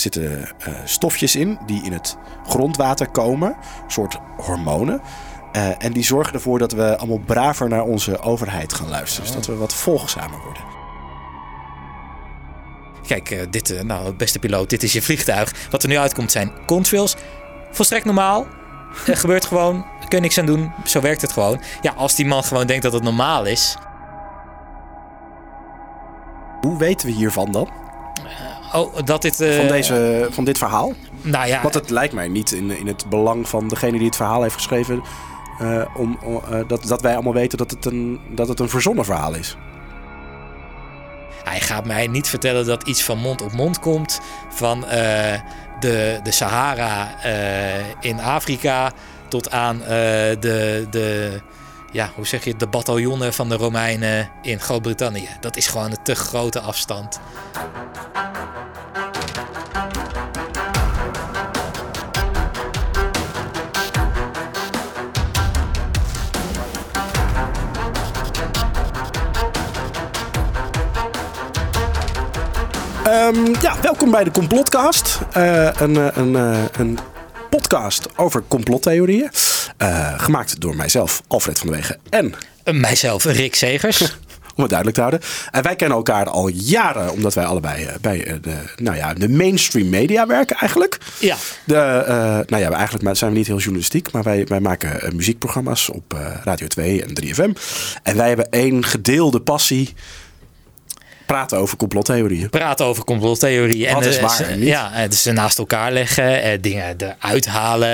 zitten eh, stofjes in die in het grondwater komen. Een soort hormonen. Eh, en die zorgen ervoor dat we allemaal braver naar onze overheid gaan luisteren. Dus dat we wat volgzamer worden. Kijk, eh, dit, nou, beste piloot, dit is je vliegtuig. Wat er nu uitkomt zijn contrails. Volstrekt normaal. Er gebeurt gewoon. Kun je niks aan doen. Zo werkt het gewoon. Ja, als die man gewoon denkt dat het normaal is. Hoe weten we hiervan dan? Oh, dat dit. eh, Van, deze, van dit verhaal? Nou ja, Want het lijkt mij niet in, in het belang van degene die het verhaal heeft geschreven. eh, om, eh, dat, dat wij allemaal weten dat het, een, dat het een verzonnen verhaal is. Hij gaat mij niet vertellen dat iets van mond op mond komt. Van de, de Sahara in Afrika tot aan de, de, ja, hoe zeg je, het, de bataljonnen van de Romeinen in Groot-Brittannië. Dat is gewoon een te grote afstand. Ehm, ja, welkom bij de Complotcast. Eh, een, eh, een, eh, een podcast over complottheorieën. Gemaakt door mijzelf, Alfred van der Wegen. En, Mijzelf, Rick Segers. om het duidelijk te houden, en wij kennen elkaar al jaren, omdat wij allebei bij de, nou ja, de mainstream media werken eigenlijk. ja, De, nou ja, eigenlijk zijn we niet heel journalistiek, maar wij, wij maken muziekprogramma's op Radio 2 en 3FM. En wij hebben één gedeelde passie. Praten over complottheorieën. praten over complottheorieën. Wat is eh, waar en? Ja, eh, dus ze naast elkaar leggen, eh, dingen eruit halen.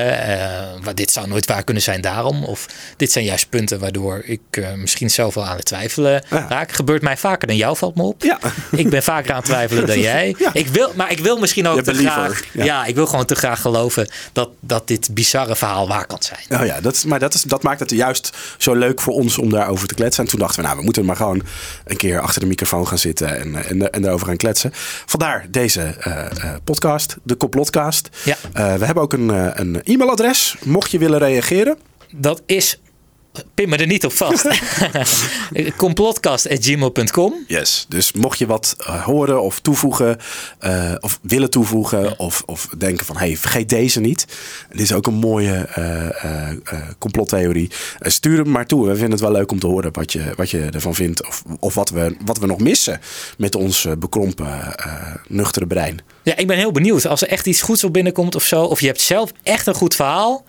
waar dit zou nooit waar kunnen zijn daarom. Of dit zijn juist punten waardoor ik misschien zelf wel aan het twijfelen Ja. raak. Gebeurt mij vaker dan jou, valt me op. Ja. Ik ben vaker aan het twijfelen dan jij. Ja. Ik wil, maar ik wil misschien ook te graag... ja. Ja. ik wil gewoon te graag geloven dat, dat dit bizarre verhaal waar kan zijn. Oh ja, dat, is- maar dat, is, dat maakt het juist zo leuk voor ons om daarover te kletsen. En toen dachten we, nou, we moeten maar gewoon een keer achter de microfoon gaan zitten en, eh, en, en daarover gaan kletsen. Vandaar deze eh, eh, podcast, de Complotcast. Ja. Eh, we hebben ook een, eh, een e-mailadres, mocht je willen reageren. Dat is... Pin me er niet op vast. Complotcast.gmail.com Yes. Dus mocht je wat eh, horen of toevoegen, eh, of willen toevoegen, of, of denken van, hey, vergeet deze niet. Dit is ook een mooie eh, eh, eh, complottheorie. Stuur hem maar toe. We vinden het wel leuk om te horen wat je, wat je ervan vindt. Of, of wat, we, wat we nog missen met ons bekrompen, eh, nuchtere brein. Ja, ik ben heel benieuwd. Als er echt iets goeds op binnenkomt of zo. Of je hebt zelf echt een goed verhaal.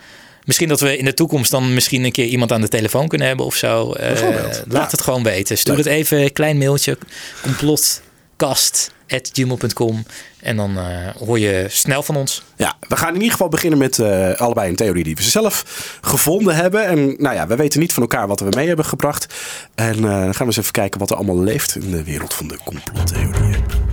Misschien dat we in de toekomst dan misschien een keer iemand aan de telefoon kunnen hebben of zo. Bijvoorbeeld, laat ja. het gewoon weten. Stuur Leuk. het even, een klein mailtje. Complotkast.gmail.com En dan eh, hoor je snel van ons. Ja, we gaan in ieder geval beginnen met eh, allebei een theorie die we zelf gevonden hebben. En nou ja, we weten niet van elkaar wat we mee hebben gebracht. En dan gaan we eens even kijken wat er allemaal leeft in de wereld van de complottheorieën.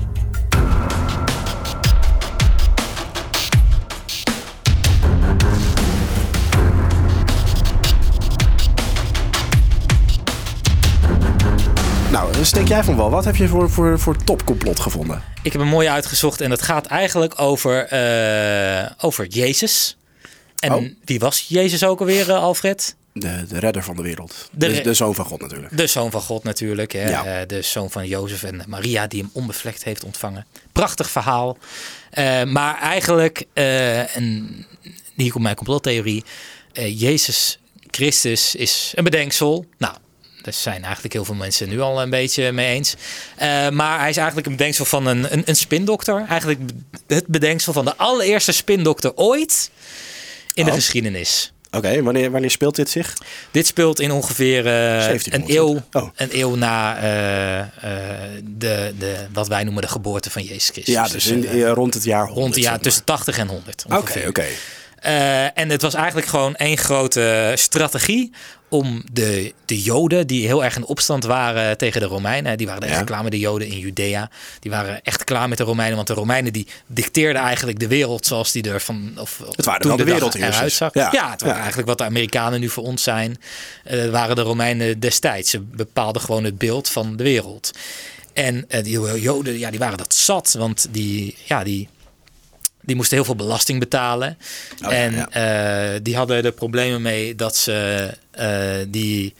Nou, steek jij van wel. Wat heb je voor, voor, voor topcomplot gevonden? Ik heb een mooie uitgezocht en dat gaat eigenlijk over, eh, over Jezus. En Oh. wie was Jezus ook alweer, eh, Alfred? De, de redder van de wereld. De De, zoon van God natuurlijk. De zoon van God natuurlijk. Hè? Ja. Eh, de zoon van Jozef en Maria die hem onbevlekt heeft ontvangen. Prachtig verhaal. Maar eigenlijk, eh, en hier komt mijn complottheorie. Jezus Christus is een bedenksel. Nou, daar zijn eigenlijk heel veel mensen nu al een beetje mee eens. Eh, maar hij is eigenlijk een bedenksel van een, een, een spindokter. Eigenlijk het bedenksel van de allereerste spindokter ooit in de Oh. geschiedenis. Oké, wanneer, wanneer speelt dit zich? Dit speelt in ongeveer eh, een 1700. eeuw, Oh. een eeuw na eh, de, de, wat wij noemen de geboorte van Jezus Christus. Ja, dus in, eh, eh, rond het jaar 100. rond zeg jaar tussen 80 en 100. Oké, oké. Eh, en het was eigenlijk gewoon één grote strategie om de, de Joden, die heel erg in opstand waren tegen de Romeinen, die waren echt Ja. klaar met de Joden in Judea, die waren echt klaar met de Romeinen, want de Romeinen die dicteerden eigenlijk de wereld zoals die er van, of Het waren toen wel de dag wereldheersers. eruit zag. Ja. Ja, het waren Ja. eigenlijk wat de Amerikanen nu voor ons zijn, eh, waren de Romeinen destijds. Ze bepaalden gewoon het beeld van de wereld. En eh, die Joden, ja, die waren dat zat, want die, ja, die, die moesten heel veel belasting betalen. ja, en ja. eh, die hadden er problemen mee dat ze eh, die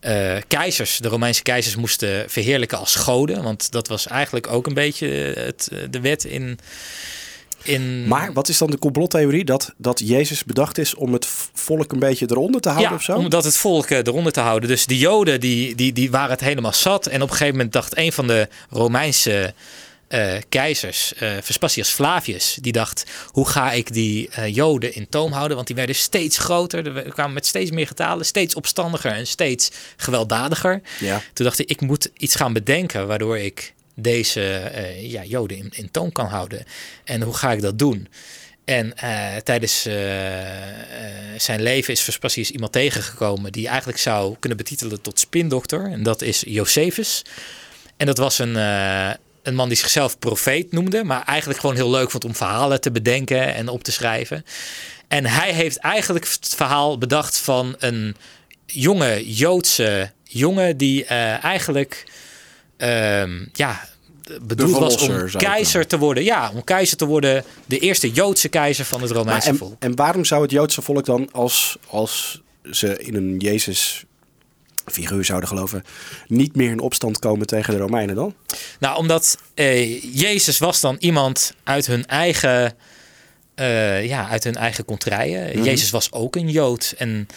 eh, keizers, de Romeinse keizers, moesten verheerlijken als goden. Want dat was eigenlijk ook een beetje het, de wet in, in... Maar wat is dan de complottheorie? Dat, dat Jezus bedacht is om het volk een beetje eronder te houden ja, of zo? omdat het volk eronder te houden. Dus de Joden die, die, die waren het helemaal zat. En op een gegeven moment dacht een van de Romeinse eh, keizers, eh, Vespasius Flavius, die dacht: hoe ga ik die eh, Joden in toom houden? Want die werden steeds groter, er kwamen met steeds meer getalen, steeds opstandiger en steeds gewelddadiger. Ja. Toen dacht ik: ik moet iets gaan bedenken waardoor ik deze ja, Joden in, in toom kan houden. En hoe ga ik dat doen? En tijdens zijn leven is Vespasius iemand tegengekomen die eigenlijk zou kunnen betitelen tot spindokter. En dat is Josephus. En dat was een, een man die zichzelf profeet noemde, maar eigenlijk gewoon heel leuk vond om verhalen te bedenken en op te schrijven. En hij heeft eigenlijk het verhaal bedacht van een jonge Joodse jongen die eh, eigenlijk ehm, ja, bedoeld was om keizer te worden. Ja, om keizer te worden, de eerste Joodse keizer van het Maar Romeinse en, volk. en waarom zou het Joodse volk dan, als, als ze in een Jezus figuur zouden geloven, niet meer in opstand komen tegen de Romeinen dan? Nou, omdat eh, Jezus was dan iemand uit hun eigen, eh, ja, uit hun eigen contraien. Mhm. Jezus was ook een Jood. En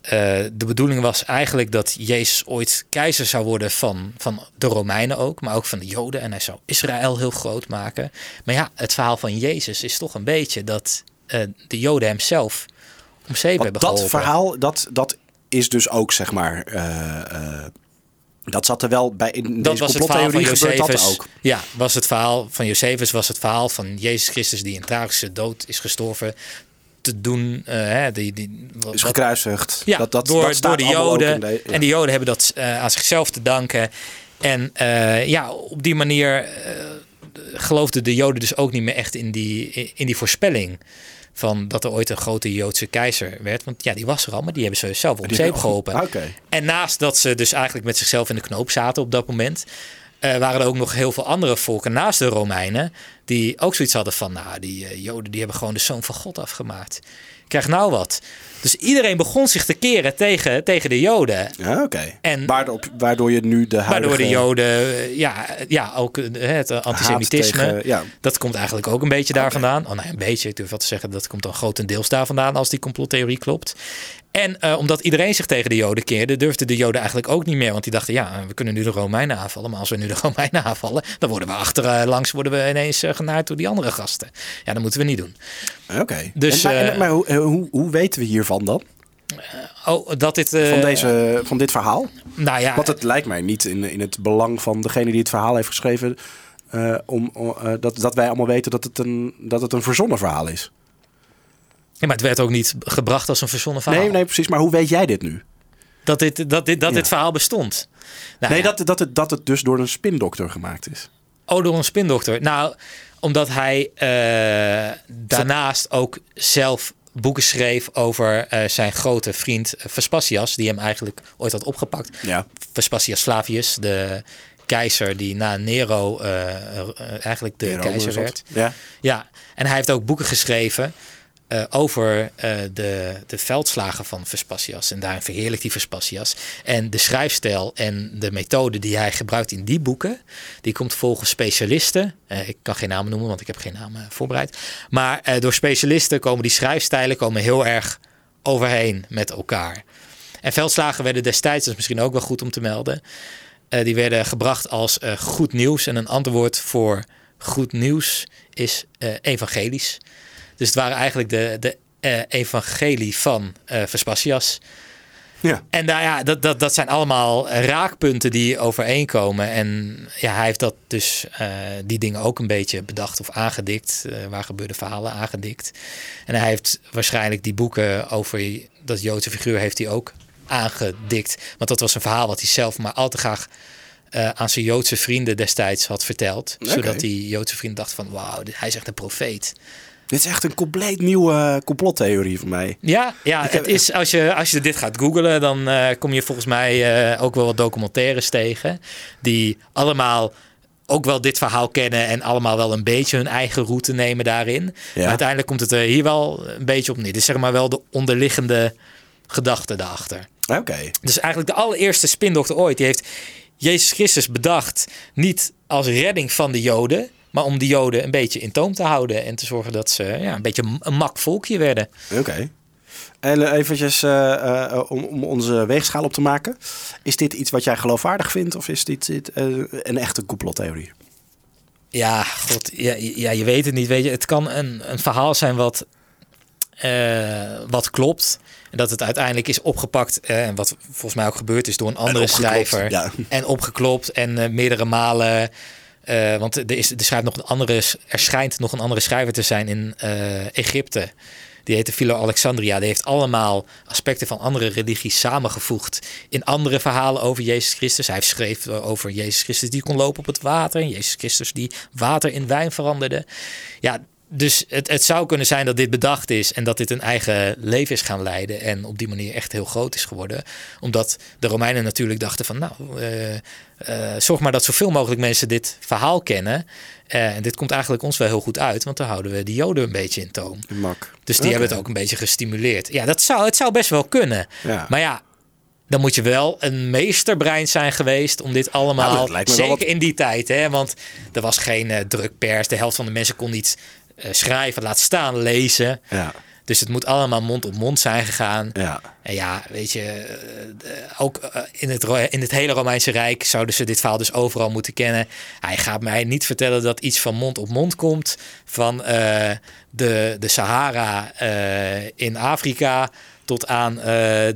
eh, de bedoeling was eigenlijk dat Jezus ooit keizer zou worden van, van de Romeinen ook, maar ook van de Joden. En hij zou Israël heel groot maken. Maar ja, het verhaal van Jezus is toch een beetje dat eh, de Joden hem zelf om zeep hebben dat geholpen. verhaal, dat, dat is dus ook, zeg maar... eh, eh, dat zat er wel bij in dat deze was het verhaal van Josephus. ook. Ja, was het verhaal van Josephus was het verhaal van Jezus Christus die een tragische dood is gestorven te doen. hè, die, die, wat- Is gekruisigd. ja, dat, dat, door, dat door de Joden. in de- ja. En die Joden hebben dat eh, aan zichzelf te danken. En eh, ja, op die manier geloofden de Joden dus ook niet meer echt in die, in die voorspelling. Van dat er ooit een grote Joodse keizer werd. Want ja, die was er al, maar die hebben ze zelf Die zeep geholpen. En naast dat ze dus eigenlijk met zichzelf in de knoop zaten op dat moment, eh, waren er ook nog heel veel andere volken naast de Romeinen die ook zoiets hadden van, nou, die eh, Joden die hebben gewoon de zoon van God afgemaakt. Krijg nou wat. Dus iedereen begon zich te keren tegen, tegen de Joden. Ja, oké. En- Waardoor, waardoor je nu de huidige... Waardoor de Joden, eh, ja, ja ook eh, het antisemitisme, tegen- ja. dat komt eigenlijk ook een beetje daar vandaan. Oh, nee, een beetje, ik durf wel te zeggen, dat komt dan grotendeels daar vandaan als die complottheorie klopt. En eh, omdat iedereen zich tegen de Joden keerde, durfden de Joden eigenlijk ook niet meer. Want die dachten, ja, we kunnen nu de Romeinen aanvallen. Maar als we nu de Romeinen aanvallen, dan worden we achterlangs worden we ineens genaaid door die andere gasten. Ja, dat moeten we niet doen. Oké. Dus, En- maar en- maar hoe, hoe, hoe weten we hiervan dan? Oh, dat dit... eh, Van, deze, van dit verhaal? Nou ja, Want het lijkt mij niet in, in het belang van degene die het verhaal heeft geschreven... eh, om, eh, dat, dat wij allemaal weten dat het, een, dat het een verzonnen verhaal is. ja, maar het werd ook niet gebracht als een verzonnen verhaal. Nee, nee, precies. Maar hoe weet jij dit nu? Dat dit, dat dit, dat Ja. dit verhaal bestond. Nou, nee, ja. dat, dat, het, dat het dus door een spindokter gemaakt is. Oh, door een spindokter. Nou, omdat hij daarnaast ook zelf boeken schreef over eh, zijn grote vriend eh, Vespasias, die hem eigenlijk ooit had opgepakt. Ja. Vespasias Flavius, de keizer die na Nero eh, eigenlijk de keizer werd. Ja. Ja, en hij heeft ook boeken geschreven eh, over eh, de, de veldslagen van Vespasias. En daarin verheerlijkt hij Vespasias. En de schrijfstijl en de methode die hij gebruikt in die boeken, die komt volgens specialisten. eh, ik kan geen namen noemen, want ik heb geen namen voorbereid. Maar door specialisten komen die schrijfstijlen komen heel erg overheen met elkaar. En veldslagen werden destijds, dat is misschien ook wel goed om te melden, die werden gebracht als goed nieuws. En een antwoord voor goed nieuws is evangelisch. Dus het waren eigenlijk de, de eh, evangelie van eh Vespasias. Ja. En nou ja, dat, dat, dat zijn allemaal raakpunten die overeenkomen. En ja, hij heeft dat dus, eh, die dingen ook een beetje bedacht of aangedikt. waar gebeurde verhalen aangedikt. En hij heeft waarschijnlijk die boeken over dat Joodse figuur heeft hij ook aangedikt. Want dat was een verhaal wat hij zelf maar al te graag aan zijn Joodse vrienden destijds had verteld. Zodat die Joodse vriend dacht van wauw, hij is echt een profeet. Dit is echt een compleet nieuwe eh, complottheorie voor mij. Ja, ja het is, als, je, als je dit gaat googlen, dan eh, kom je volgens mij eh, ook wel wat documentaires tegen. Die allemaal ook wel dit verhaal kennen en allemaal wel een beetje hun eigen route nemen daarin. Maar uiteindelijk komt het er hier wel een beetje op neer. Dus zeg maar wel de onderliggende gedachte daarachter. Oké. Dus eigenlijk de allereerste spindokter ooit. Die heeft Jezus Christus bedacht. Niet als redding van de Joden. Maar om de Joden een beetje in toom te houden en te zorgen dat ze ja, een beetje een mak volkje werden. Oké. En eh, eventjes eh, eh, om, onze weegschaal op te maken. Is dit iets wat jij geloofwaardig vindt of is dit, dit een echte complottheorie? Ja, god, ja, ja, je weet het niet. Weet je, het kan een, een verhaal zijn wat, wat klopt. En dat het uiteindelijk is opgepakt. En wat volgens mij ook gebeurd is door een andere schrijver. ja. En opgeklopt. En meerdere malen. Eh, want er, is, er, schrijft nog een andere, er schijnt nog een andere schrijver te zijn in eh, Egypte. Die heette Philo Alexandria. Die heeft allemaal aspecten van andere religies samengevoegd in andere verhalen over Jezus Christus. Hij schreef over Jezus Christus die kon lopen op het water. En Jezus Christus die water in wijn veranderde. Ja, dus het, het zou kunnen zijn dat dit bedacht is en dat dit een eigen leven is gaan leiden en op die manier echt heel groot is geworden. Omdat de Romeinen natuurlijk dachten van nou, eh, eh, zorg maar dat zoveel mogelijk mensen dit verhaal kennen. Eh, en dit komt eigenlijk ons wel heel goed uit, want dan houden we die Joden een beetje in toom. Mak. Dus die hebben het ook een beetje gestimuleerd. Ja, dat zou, het zou best wel kunnen. Ja. Maar ja, dan moet je wel een meesterbrein zijn geweest om dit Nou, allemaal. wel zeker wat- in die tijd, hè? Want er was geen eh, drukpers. De helft van de mensen kon niet schrijven, laat staan lezen. Ja, Dus het moet allemaal mond op mond zijn gegaan. ja. En ja, weet je, eh, eh, ook eh, in het, in het hele Romeinse Rijk zouden ze dit verhaal dus overal moeten kennen. Hij gaat mij niet vertellen dat iets van mond op mond komt van eh, de, de Sahara eh, in Afrika tot aan eh,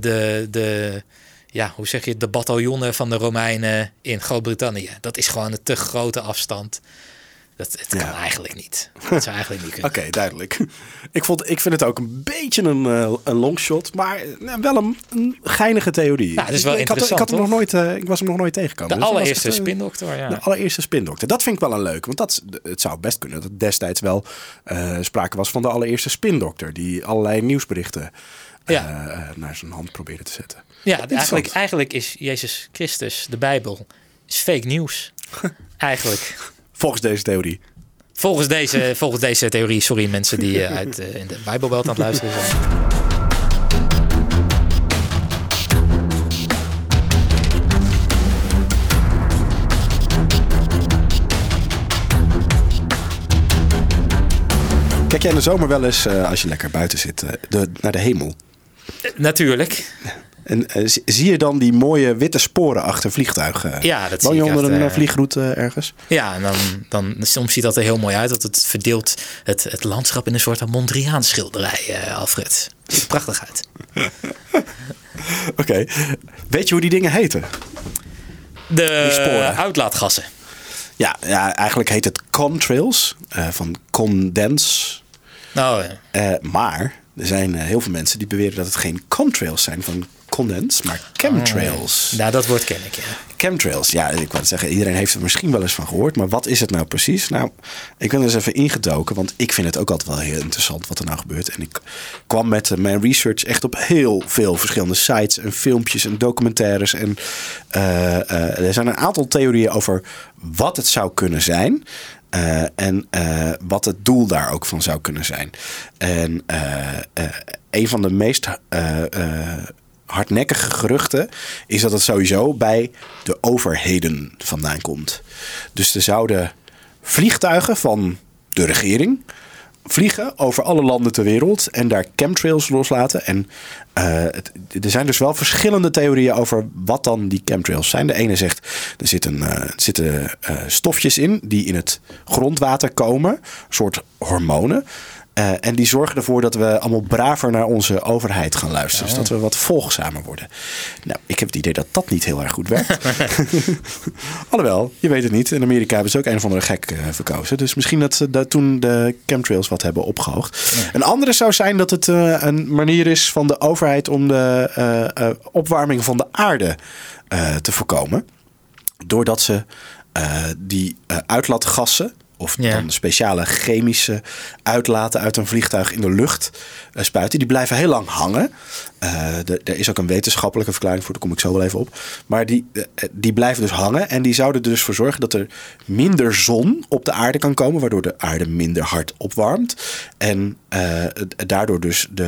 de, de, ja, hoe zeg je, de bataljonnen van de Romeinen in Groot-Brittannië. Dat is gewoon een te grote afstand. Dat, het kan Ja. eigenlijk niet. Dat zou eigenlijk niet kunnen. Oké, duidelijk. Ik, vond, ik vind het ook een beetje een, eh, een longshot, maar eh, wel een, een geinige theorie. Ja, het is wel ik, ik had, ik, had hem nog interessant, nooit, eh, ik was hem nog nooit tegengekomen. De Dus allereerste echt, spindokter, ja. De allereerste spindokter. Dat vind ik wel een leuk. Want dat, het zou best kunnen dat destijds wel sprake was van de allereerste spindokter. Die allerlei nieuwsberichten Ja. naar zijn hand probeerde te zetten. Ja, Interessant. eigenlijk, eigenlijk is Jezus Christus, de Bijbel, is fake nieuws. eigenlijk. Volgens deze theorie. Volgens deze, volgens deze theorie, sorry mensen die eh, uit eh, in de Bijbelbelt aan het luisteren zijn. Kijk jij in de zomer wel eens, eh, als je lekker buiten zit, de, naar de hemel? Natuurlijk. En eh, zie- je dan die mooie witte sporen achter vliegtuigen? Ja, dat Woon zie je ik onder een eh, eh, vliegroute eh, ergens? Ja, en dan, dan soms ziet dat er heel mooi uit. Dat het verdeelt het, het landschap in een soort Mondriaan schilderij, eh, Alfred. Ziet prachtig uit. Oké. Weet je hoe die dingen heten? De uitlaatgassen. Ja, ja, eigenlijk heet het contrails eh, van condens. Nou, ja. Eh, maar er zijn eh, heel veel mensen die beweren dat het geen contrails zijn van condens, maar chemtrails. nou, dat woord ken ik, ja. Chemtrails, ja, ik wou zeggen, iedereen heeft er misschien wel eens van gehoord. Maar wat is het nou precies? Nou, ik ben er eens even ingedoken, want ik vind het ook altijd wel heel interessant wat er nou gebeurt. En ik kwam met eh, mijn research echt op heel veel verschillende sites en filmpjes en documentaires. En eh, eh, er zijn een aantal theorieën over wat het zou kunnen zijn. en wat het doel daar ook van zou kunnen zijn. En een van de meest hardnekkige geruchten is dat het sowieso bij de overheden vandaan komt. Dus er zouden vliegtuigen van de regering vliegen over alle landen ter wereld en daar chemtrails loslaten. En eh, er zijn dus wel verschillende theorieën over wat dan die chemtrails zijn. De ene zegt er zitten, eh, zitten eh, stofjes in die in het grondwater komen, een soort hormonen. Eh, en die zorgen ervoor dat we allemaal braver naar onze overheid gaan luisteren. Dus dat we wat volgzamer worden. Nou, ik heb het idee dat dat niet heel erg goed werkt. Alhoewel, je weet het niet. In Amerika hebben ze ook een of andere gek eh, verkozen. Dus misschien dat ze dat toen de chemtrails wat hebben opgehoogd. Een andere zou zijn dat het eh, een manier is van de overheid om de opwarming van de aarde te voorkomen. Doordat ze die uitlaatgassen of Ja. dan speciale chemische uitlaten uit een vliegtuig in de lucht eh, spuiten. Die blijven heel lang hangen. Eh, er is ook een wetenschappelijke verklaring voor, daar kom ik zo wel even op. Maar die, eh, die blijven dus hangen. En die zouden er dus voor zorgen dat er minder zon op de aarde kan komen. Waardoor de aarde minder hard opwarmt. En daardoor dus de,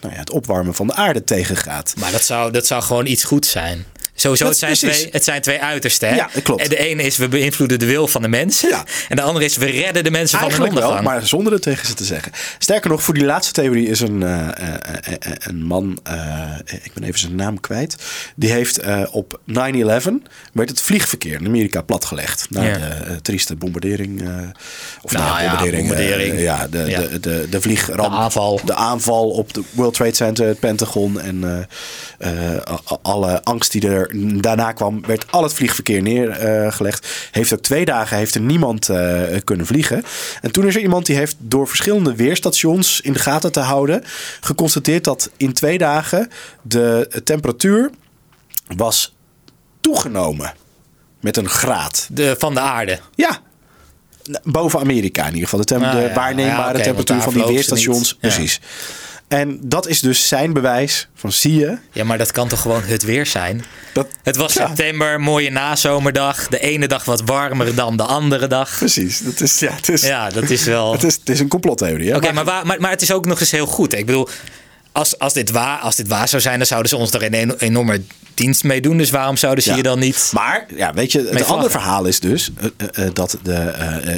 nou ja, het opwarmen van de aarde tegengaat. Maar dat zou, dat zou gewoon iets goeds zijn. Sowieso, het zijn, precies. twee, het zijn twee uitersten. Hè? Ja, klopt. En de ene is we beïnvloeden de wil van de mensen. Ja. En de andere is we redden de mensen van hun wel, ondergang. maar zonder het tegen ze te zeggen. Sterker nog, voor die laatste theorie is een, eh, eh, eh, een man, ik ben even zijn naam kwijt. Die heeft op 9-11 werd het vliegverkeer in Amerika platgelegd. Na Ja. de trieste bombardering. of Nou nou, ja, bombardering. bombardering. ja, de, Ja. De, de, de vliegramp. De aanval. De aanval op de World Trade Center, het Pentagon. En alle angst die er daarna kwam, werd al het vliegverkeer neergelegd. heeft ook twee dagen heeft er niemand eh, kunnen vliegen. En toen is er iemand die heeft door verschillende weerstations in de gaten te houden, geconstateerd dat in twee dagen de temperatuur was toegenomen met een graad. De, van de aarde. Ja. Boven Amerika in ieder geval. De, tem- Ah, de waarneembare temperatuur van die weerstations. Ja. Precies. En dat is dus zijn bewijs van zie je. Ja, maar dat kan toch gewoon het weer zijn? Dat, Het was Ja. september, mooie nazomerdag. De ene dag wat warmer dan de andere dag. Precies. Dat is, ja, het, is, Ja, dat is wel... het, is, het is een complottheorie. Oké, maar, maar, maar het is ook nog eens heel goed. Ik bedoel, als, als, dit waar, als dit waar zou zijn, dan zouden ze ons er een eno- enorme dienst mee doen. Dus waarom zouden ze Ja. je dan niet... Maar ja, weet je, het vlaggen. andere verhaal is dus eh, eh, eh, dat de,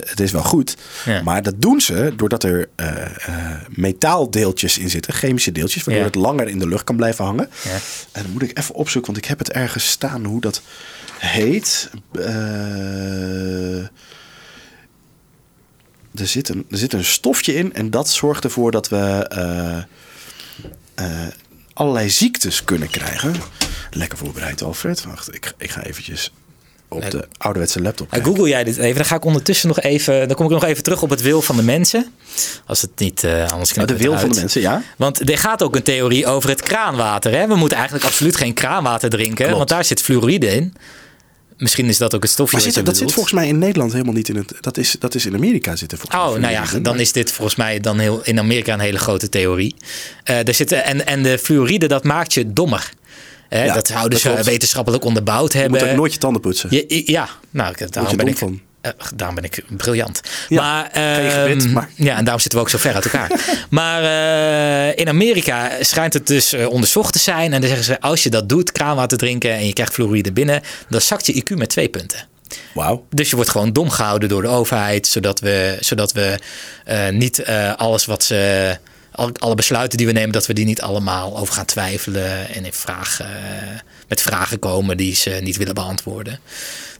het is wel goed, Ja. maar dat doen ze doordat er metaaldeeltjes in zitten, chemische deeltjes, waardoor Ja. het langer in de lucht kan blijven hangen. Ja. En dan moet ik even opzoeken, want ik heb het ergens staan hoe dat heet. Eh, er, zit een, er zit een stofje in en dat zorgt ervoor dat we allerlei ziektes kunnen krijgen. Lekker voorbereid, Alfred. Wacht, ik, ik ga eventjes op de ouderwetse laptop. Kijken. Google jij dit even? Dan ga ik ondertussen nog even... Dan kom ik nog even terug op het wil van de mensen. Als het niet... eh anders Oh, knippen de wil van de mensen, ja. Want er gaat ook een theorie over het kraanwater. Hè? We moeten eigenlijk absoluut geen kraanwater drinken. Klopt. Want daar zit fluoride in. Misschien is dat ook het stofje Maar zit, je dat zit volgens mij in Nederland helemaal niet in het. Dat is, dat is in Amerika zitten volgens mij. Oh, nou ja, dan is dit volgens mij dan heel, in Amerika een hele grote theorie. Er zitten, en, en de fluoride, dat maakt je dommer. Hè, Ja, dat zouden dat ze wetenschappelijk onderbouwd Je hebben. moet ook nooit je tanden poetsen. Je- ja, nou, daarom je ben ik, van. Eh, daarom ben ik briljant. Ja, maar, ehm, maar- Ja, en daarom zitten we ook zo ver uit elkaar. maar eh, in Amerika schijnt het dus eh, onderzocht te zijn. En dan zeggen ze, als je dat doet, kraanwater drinken en je krijgt fluoride binnen, dan zakt je IQ met twee punten. Wauw. Dus je wordt gewoon dom gehouden door de overheid, zodat we, zodat we niet alles wat ze. Al- Alle besluiten die we nemen, dat we die niet allemaal over gaan twijfelen en in vragen, met vragen komen die ze niet willen beantwoorden.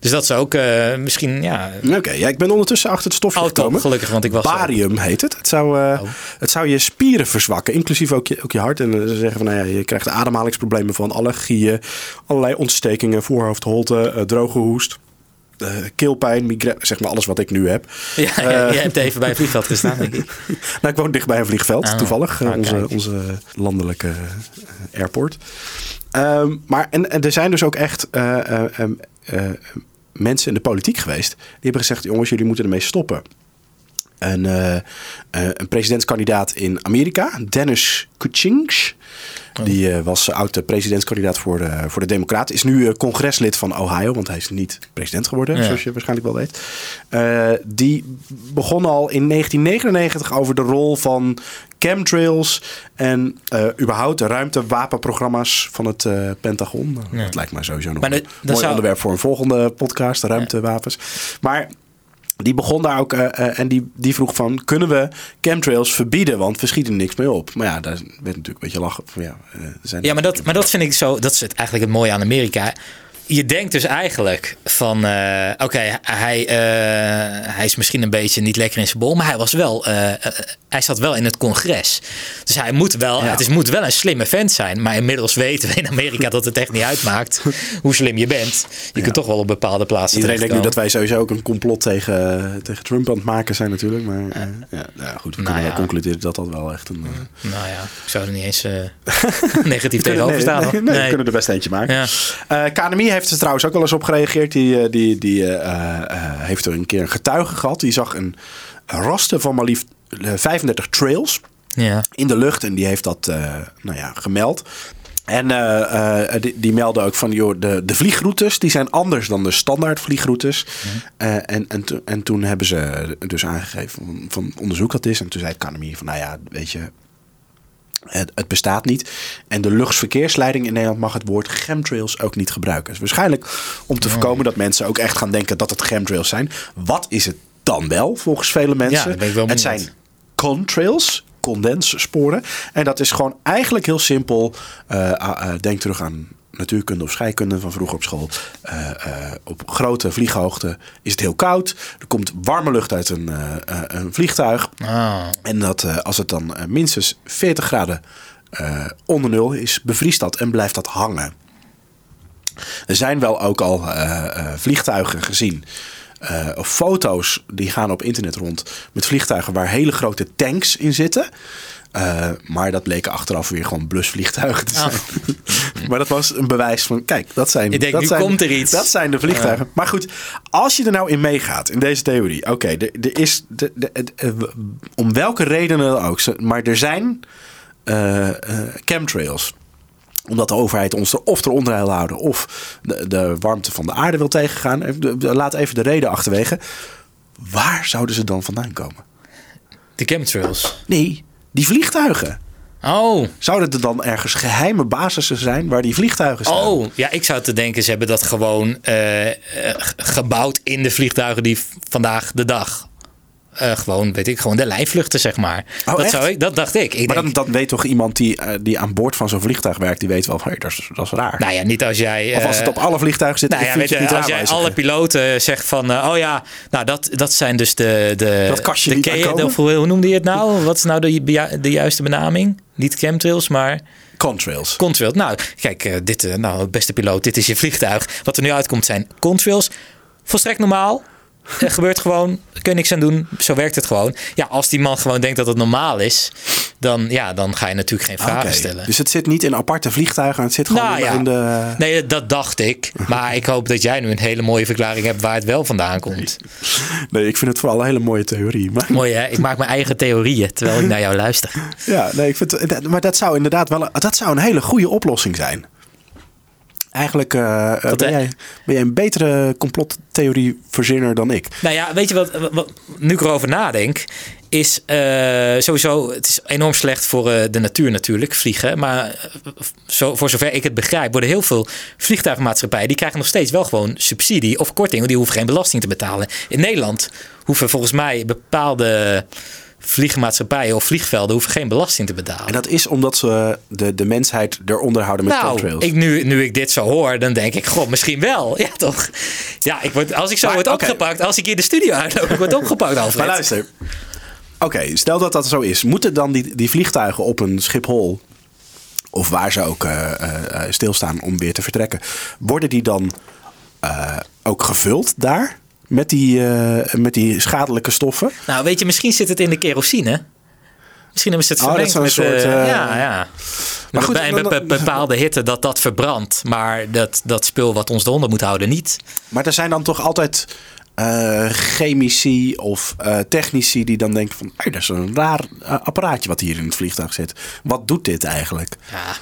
Dus dat is ook eh, misschien, ja. Oké, ja, ik ben ondertussen achter het stofje Oh, top, gekomen. gelukkig, want ik was. Barium heet het. Het zou, eh, Oh. het zou je spieren verzwakken, inclusief ook je, ook je hart. En eh, ze zeggen van, nou ja, je krijgt ademhalingsproblemen van allergieën, allerlei ontstekingen, voorhoofdholte, eh, droge hoest, eh, keelpijn, migraine, zeg maar alles wat ik nu heb. Ja, Eh, je hebt even bij een vliegveld gestaan, denk ik. nou, ik woon dichtbij een vliegveld, Ah, toevallig. eh, ah, onze, onze landelijke eh, airport. Ehm, maar en, en er zijn dus ook echt eh, eh, eh, mensen in de politiek geweest. Die hebben gezegd, jongens, jullie moeten ermee stoppen. Een, eh, eh, een presidentskandidaat in Amerika, Dennis Kucinich. Die eh, was oud presidentskandidaat voor de, voor de Democraten. Is nu eh, congreslid van Ohio, want hij is niet president geworden, Ja. zoals je waarschijnlijk wel weet. Eh, die begon al in 1999 over de rol van chemtrails en eh, überhaupt ruimtewapenprogramma's van het eh, Pentagon. Ja. Dat lijkt mij sowieso nog Maar een mooi zou- onderwerp voor een volgende podcast, de ruimtewapens. Maar die begon daar ook eh, eh, en die, die vroeg van... kunnen we chemtrails verbieden? Want we schieten niks meer op. Maar ja, daar werd natuurlijk een beetje lachen. Van, ja, eh, zijn Ja, maar dat, maar dat vind ik zo. Dat is het, eigenlijk het mooie aan Amerika. Je denkt dus eigenlijk van, oké, hij, hij is misschien een beetje niet lekker in zijn bol, maar hij was wel, hij zat wel in het congres. Dus hij moet wel, Ja. het is, moet wel een slimme vent zijn. Maar inmiddels weten we in Amerika dat het echt niet uitmaakt hoe slim je bent. Je kunt toch wel op bepaalde plaatsen Iedereen denkt nu dat wij sowieso ook een complot tegen, tegen Trump aan het maken zijn natuurlijk. Maar eh, ja, nou ja, goed, we Nou kunnen wel ja. concluderen dat dat wel echt een... eh, Nou ja, ik zou er niet eens eh, negatief tegenover staan. nee, nee, we kunnen er best eentje maken. Ja. KNMI heeft er trouwens ook wel eens op gereageerd. Die, die, die heeft er een keer een getuige gehad. Die zag een raster van maar liefst eh, 35 trails Ja. in de lucht. En die heeft dat eh, nou ja, gemeld. En eh, eh, die, die melden ook van, joh, de, de vliegroutes die zijn anders dan de standaard vliegroutes. Eh, en, en, to- en toen hebben ze dus aangegeven van, van onderzoek dat is. En toen zei het van, nou ja, weet je, Het, het bestaat niet. En de luchtverkeersleiding in Nederland mag het woord chemtrails ook niet gebruiken. Dus waarschijnlijk om te voorkomen dat mensen ook echt gaan denken dat het chemtrails zijn. Wat is het dan wel volgens vele mensen? wel het zijn contrails, condenssporen. En dat is gewoon eigenlijk heel simpel. Eh, ah, eh, denk terug aan natuurkunde of scheikunde van vroeger op school. Eh, op grote vlieghoogte is het heel koud. Er komt warme lucht uit een, een vliegtuig. Ah, En dat als het dan minstens 40 graden onder nul is, bevriest dat en blijft dat hangen. Er zijn wel ook al vliegtuigen gezien. Of foto's die gaan op internet rond met vliegtuigen waar hele grote tanks in zitten. Eh, maar dat bleken achteraf weer gewoon blusvliegtuigen te zijn. maar dat was een bewijs van, kijk, dat zijn. Ik denk, dat nu zijn, komt er iets. Dat zijn de vliegtuigen. Maar goed, als je er nou in meegaat, in deze theorie. Oké, er, er is, de, de, de- eh, om welke redenen dan ook. Maar er zijn chemtrails omdat de overheid ons er of ter onder wil houden of de, de warmte van de aarde wil tegengaan. De- Laat even de reden achterwege. Waar zouden ze dan vandaan komen? de chemtrails. Nee, die vliegtuigen. Oh, Zouden er dan ergens geheime basissen zijn waar die vliegtuigen staan? oh, ja, ik zou te denken, ze hebben dat gewoon eh, eh, gebouwd in de vliegtuigen die vandaag de dag. Eh, gewoon, weet ik, gewoon de lijnvluchten, zeg maar. Oh, dat, zou ik, dat dacht ik. ik Maar denk, dan, dan weet toch iemand die, eh, die aan boord van zo'n vliegtuig werkt, die weet wel van hey, dat, is, dat is raar. nou ja, niet als jij. of als het eh, op alle vliegtuigen zit, Nou ja, weet je het niet als jij alle piloten zegt van, oh ja, nou dat, dat zijn dus de, de, Dat kastje de de- of hoe, noemde je het nou? Wat is nou de, de juiste benaming? Niet chemtrails, maar Contrails. contrails. Nou, kijk, dit, nou, beste piloot, dit is je vliegtuig. Wat er nu uitkomt zijn contrails. Volstrekt normaal. Er gebeurt gewoon, kun je niks aan doen. Zo werkt het gewoon. Ja, als die man gewoon denkt dat het normaal is, dan, ja, dan ga je natuurlijk geen vragen stellen. Dus het zit niet in aparte vliegtuigen, het zit gewoon Nou ja. in de... Nee, dat dacht ik. Maar ik hoop dat jij nu een hele mooie verklaring hebt waar het wel vandaan komt. Nee, ik vind het vooral een hele mooie theorie. Maar, Mooi hè? Ik maak mijn eigen theorieën terwijl ik naar jou luister. ja, nee, ik vind, maar dat zou inderdaad wel dat zou een hele goede oplossing zijn. Eigenlijk eh, eh, ben, hè? jij, ben jij een betere complottheorieverzinner dan ik. Nou ja, weet je wat, wat nu ik erover nadenk, is eh, sowieso, het is enorm slecht voor eh, de natuur natuurlijk, vliegen. Maar eh, zo, voor zover ik het begrijp, worden heel veel vliegtuigmaatschappijen, die krijgen nog steeds wel gewoon subsidie of korting, die hoeven geen belasting te betalen. In Nederland hoeven volgens mij bepaalde vliegmaatschappijen of vliegvelden hoeven geen belasting te betalen. En dat is omdat ze de, de mensheid eronder houden met Nou, contrails. ik, nu, nu ik dit zo hoor, dan denk ik, god, misschien wel. Ja, toch? Ja, ik word, als ik zo Maar, word opgepakt, als ik hier de studio uitloop, ik word opgepakt, Alfred. Maar luister. Oké, stel dat dat zo is. Moeten dan die, die vliegtuigen op een Schiphol... of waar ze ook eh, eh, stilstaan om weer te vertrekken... worden die dan ook gevuld daar? Met die, eh, met die schadelijke stoffen? Nou, weet je, misschien zit het in de kerosine. Misschien hebben ze het Oh, vermengd is wel met... een soort, eh, eh, ja, ja. Maar goed, bij een bepaalde hitte dat dat verbrandt. Maar dat, dat spul wat ons eronder moet houden niet. Maar er zijn dan toch altijd eh, chemici of eh, technici... die dan denken van... Hey, dat is een raar eh, apparaatje wat hier in het vliegtuig zit. Wat doet dit eigenlijk? Ja.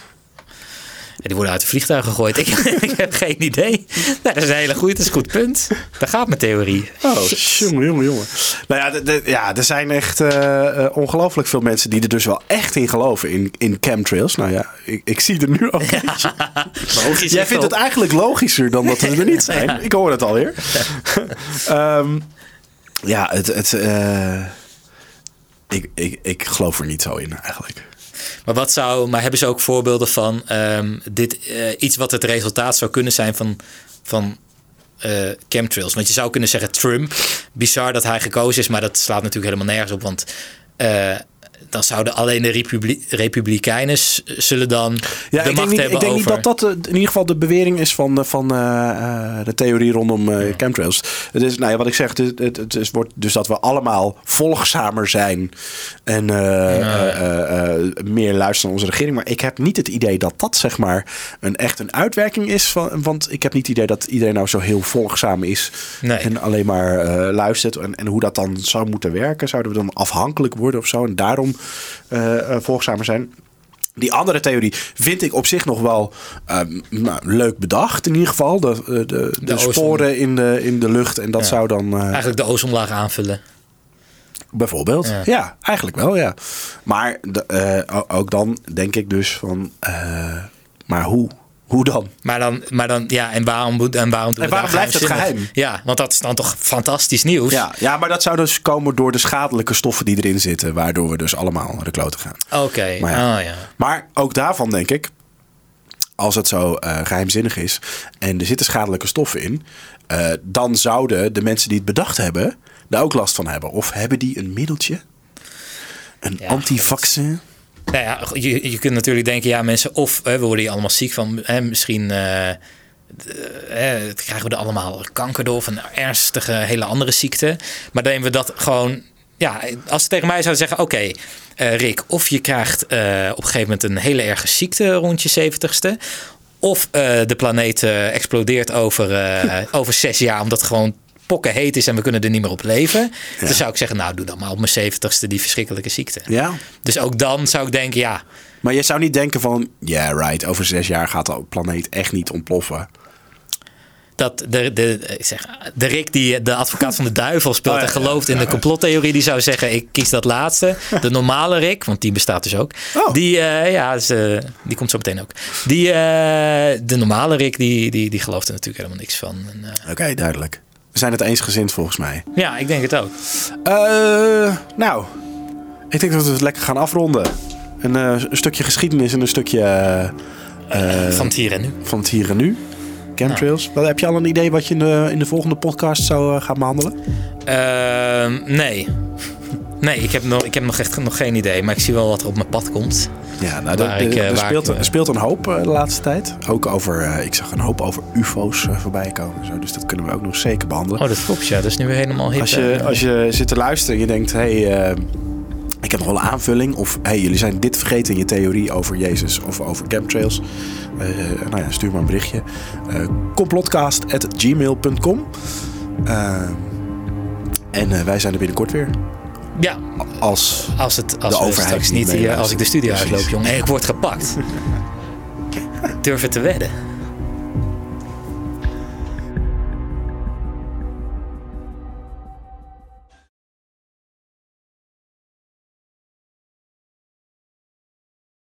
Die worden uit de vliegtuig gegooid. Ik, ik heb geen idee. Nou, dat is een hele goede, dat is een goed punt. Daar gaat mijn theorie. Oh, jongen, jongen, jongen. Nou ja, de- de- ja er zijn echt eh, ongelooflijk veel mensen die er dus wel echt in geloven. In, in chemtrails. Nou ja, ik, ik zie er nu ook. Logisch. Jij vindt het eigenlijk logischer dan dat we er niet zijn. Ik hoor het alweer. Ehm, ja, het... het eh, ik, ik, ik geloof er niet zo in eigenlijk. Maar wat zou, maar hebben ze ook voorbeelden van ehm, dit, eh, iets wat het resultaat zou kunnen zijn van, van eh, chemtrails? Want je zou kunnen zeggen Trump, bizar dat hij gekozen is, maar dat slaat natuurlijk helemaal nergens op, want eh, dan zouden alleen de republi Republikeinen zullen dan Ja, de ik denk, macht niet, hebben ik denk over. niet dat dat eh, in ieder geval de bewering is van, de- van eh, eh, de theorie rondom eh, chemtrails. Het is, nou ja, wat ik zeg, het, het, het is, wordt dus dat we allemaal volgzamer zijn en eh, eh, eh, eh, meer luisteren naar onze regering. Maar ik heb niet het idee dat dat zeg maar een echt een uitwerking is. Van, want ik heb niet het idee dat iedereen nou zo heel volgzaam is Nee. en alleen maar eh, luistert. En, en hoe dat dan zou moeten werken. Zouden we dan afhankelijk worden of zo en daarom eh, eh, volgzamer zijn? Die andere theorie vind ik op zich nog wel ehm, nou, leuk bedacht. In ieder geval. De, eh, de, de, sporen in de, in de lucht. En dat Ja. zou dan. eh, Eigenlijk de ozonlaag aanvullen. Bijvoorbeeld. Ja. Ja. eigenlijk wel, ja. Maar eh, ook dan denk ik dus van... eh, maar hoe? Hoe dan? Maar dan, maar dan ja, en waarom, en waarom, doen En waarom blijft het geheimzinnig? Ja, want dat is dan toch fantastisch nieuws. Ja, ja, maar dat zou dus komen door de schadelijke stoffen die erin zitten... waardoor we dus allemaal naar de kloten gaan. Oké, Maar ja. oh ja. Maar ook daarvan denk ik... als het zo eh, geheimzinnig is en er zitten schadelijke stoffen in... eh, dan zouden de mensen die het bedacht hebben... daar ook last van hebben. Of hebben die een middeltje? Een Ja, antivaccin? Nou ja, je, je kunt natuurlijk denken, ja, mensen, of eh, we worden hier allemaal ziek van, hè, misschien eh, hè, krijgen we er allemaal kanker door of een ernstige, hele andere ziekte. Maar dan we dat gewoon, ja, als ze tegen mij zouden zeggen, oké, eh, Rick, of je krijgt eh, op een gegeven moment een hele erge ziekte rond je zeventigste, of eh, de planeet eh, explodeert over, eh, over zes jaar, omdat gewoon pokken heet is en we kunnen er niet meer op leven. Dan zou ik zeggen, nou, doe dan maar op mijn zeventigste die verschrikkelijke ziekte. Ja. Dus ook dan zou ik denken, ja, Maar je zou niet denken van... Ja, right, over zes jaar gaat de planeet echt niet ontploffen. dat de, de, ik zeg, de Rick die de advocaat van de duivel speelt Oh, ja, en gelooft in de complottheorie, die zou zeggen, ik kies dat laatste. De normale Rick, want die bestaat dus ook. Oh. Die, eh, ja, dus, die komt zo meteen ook. Die, eh, de normale Rick, die, die, die gelooft er natuurlijk helemaal niks van. Oké, duidelijk. We zijn het eensgezind volgens mij. ja, ik denk het ook. Eh, nou, ik denk dat we het lekker gaan afronden. Een, eh, een stukje geschiedenis en een stukje eh, van het hier en nu. van het hier en nu. Chemtrails. Wel, Heb je al een idee wat je in de, in de volgende podcast zou gaan behandelen? Ehm, nee. Nee, ik heb, nog, ik heb nog echt nog geen idee. Maar ik zie wel wat er op mijn pad komt. Ja, nou, er, ik, eh, er, speelt, ik, eh, speelt een hoop eh, de laatste tijd. Ook over, ik zag een hoop over UFO's voorbij komen. en Zo, dus dat kunnen we ook nog zeker behandelen. Oh, dat klopt ja. Dat is nu weer helemaal hip. Als je, als je zit te luisteren en je denkt, hé, hey, ik heb nog wel een aanvulling. Of hey, jullie zijn dit vergeten in je theorie over Jezus of over chemtrails. Eh, nou ja, stuur maar een berichtje. Eh complotcast.gmail.com Eh, En wij zijn er binnenkort weer. Ja, Als als, het, als, De overheid straks niet hier, als ik de studio uitloop, jongen. En ik word gepakt. Durf het te wedden.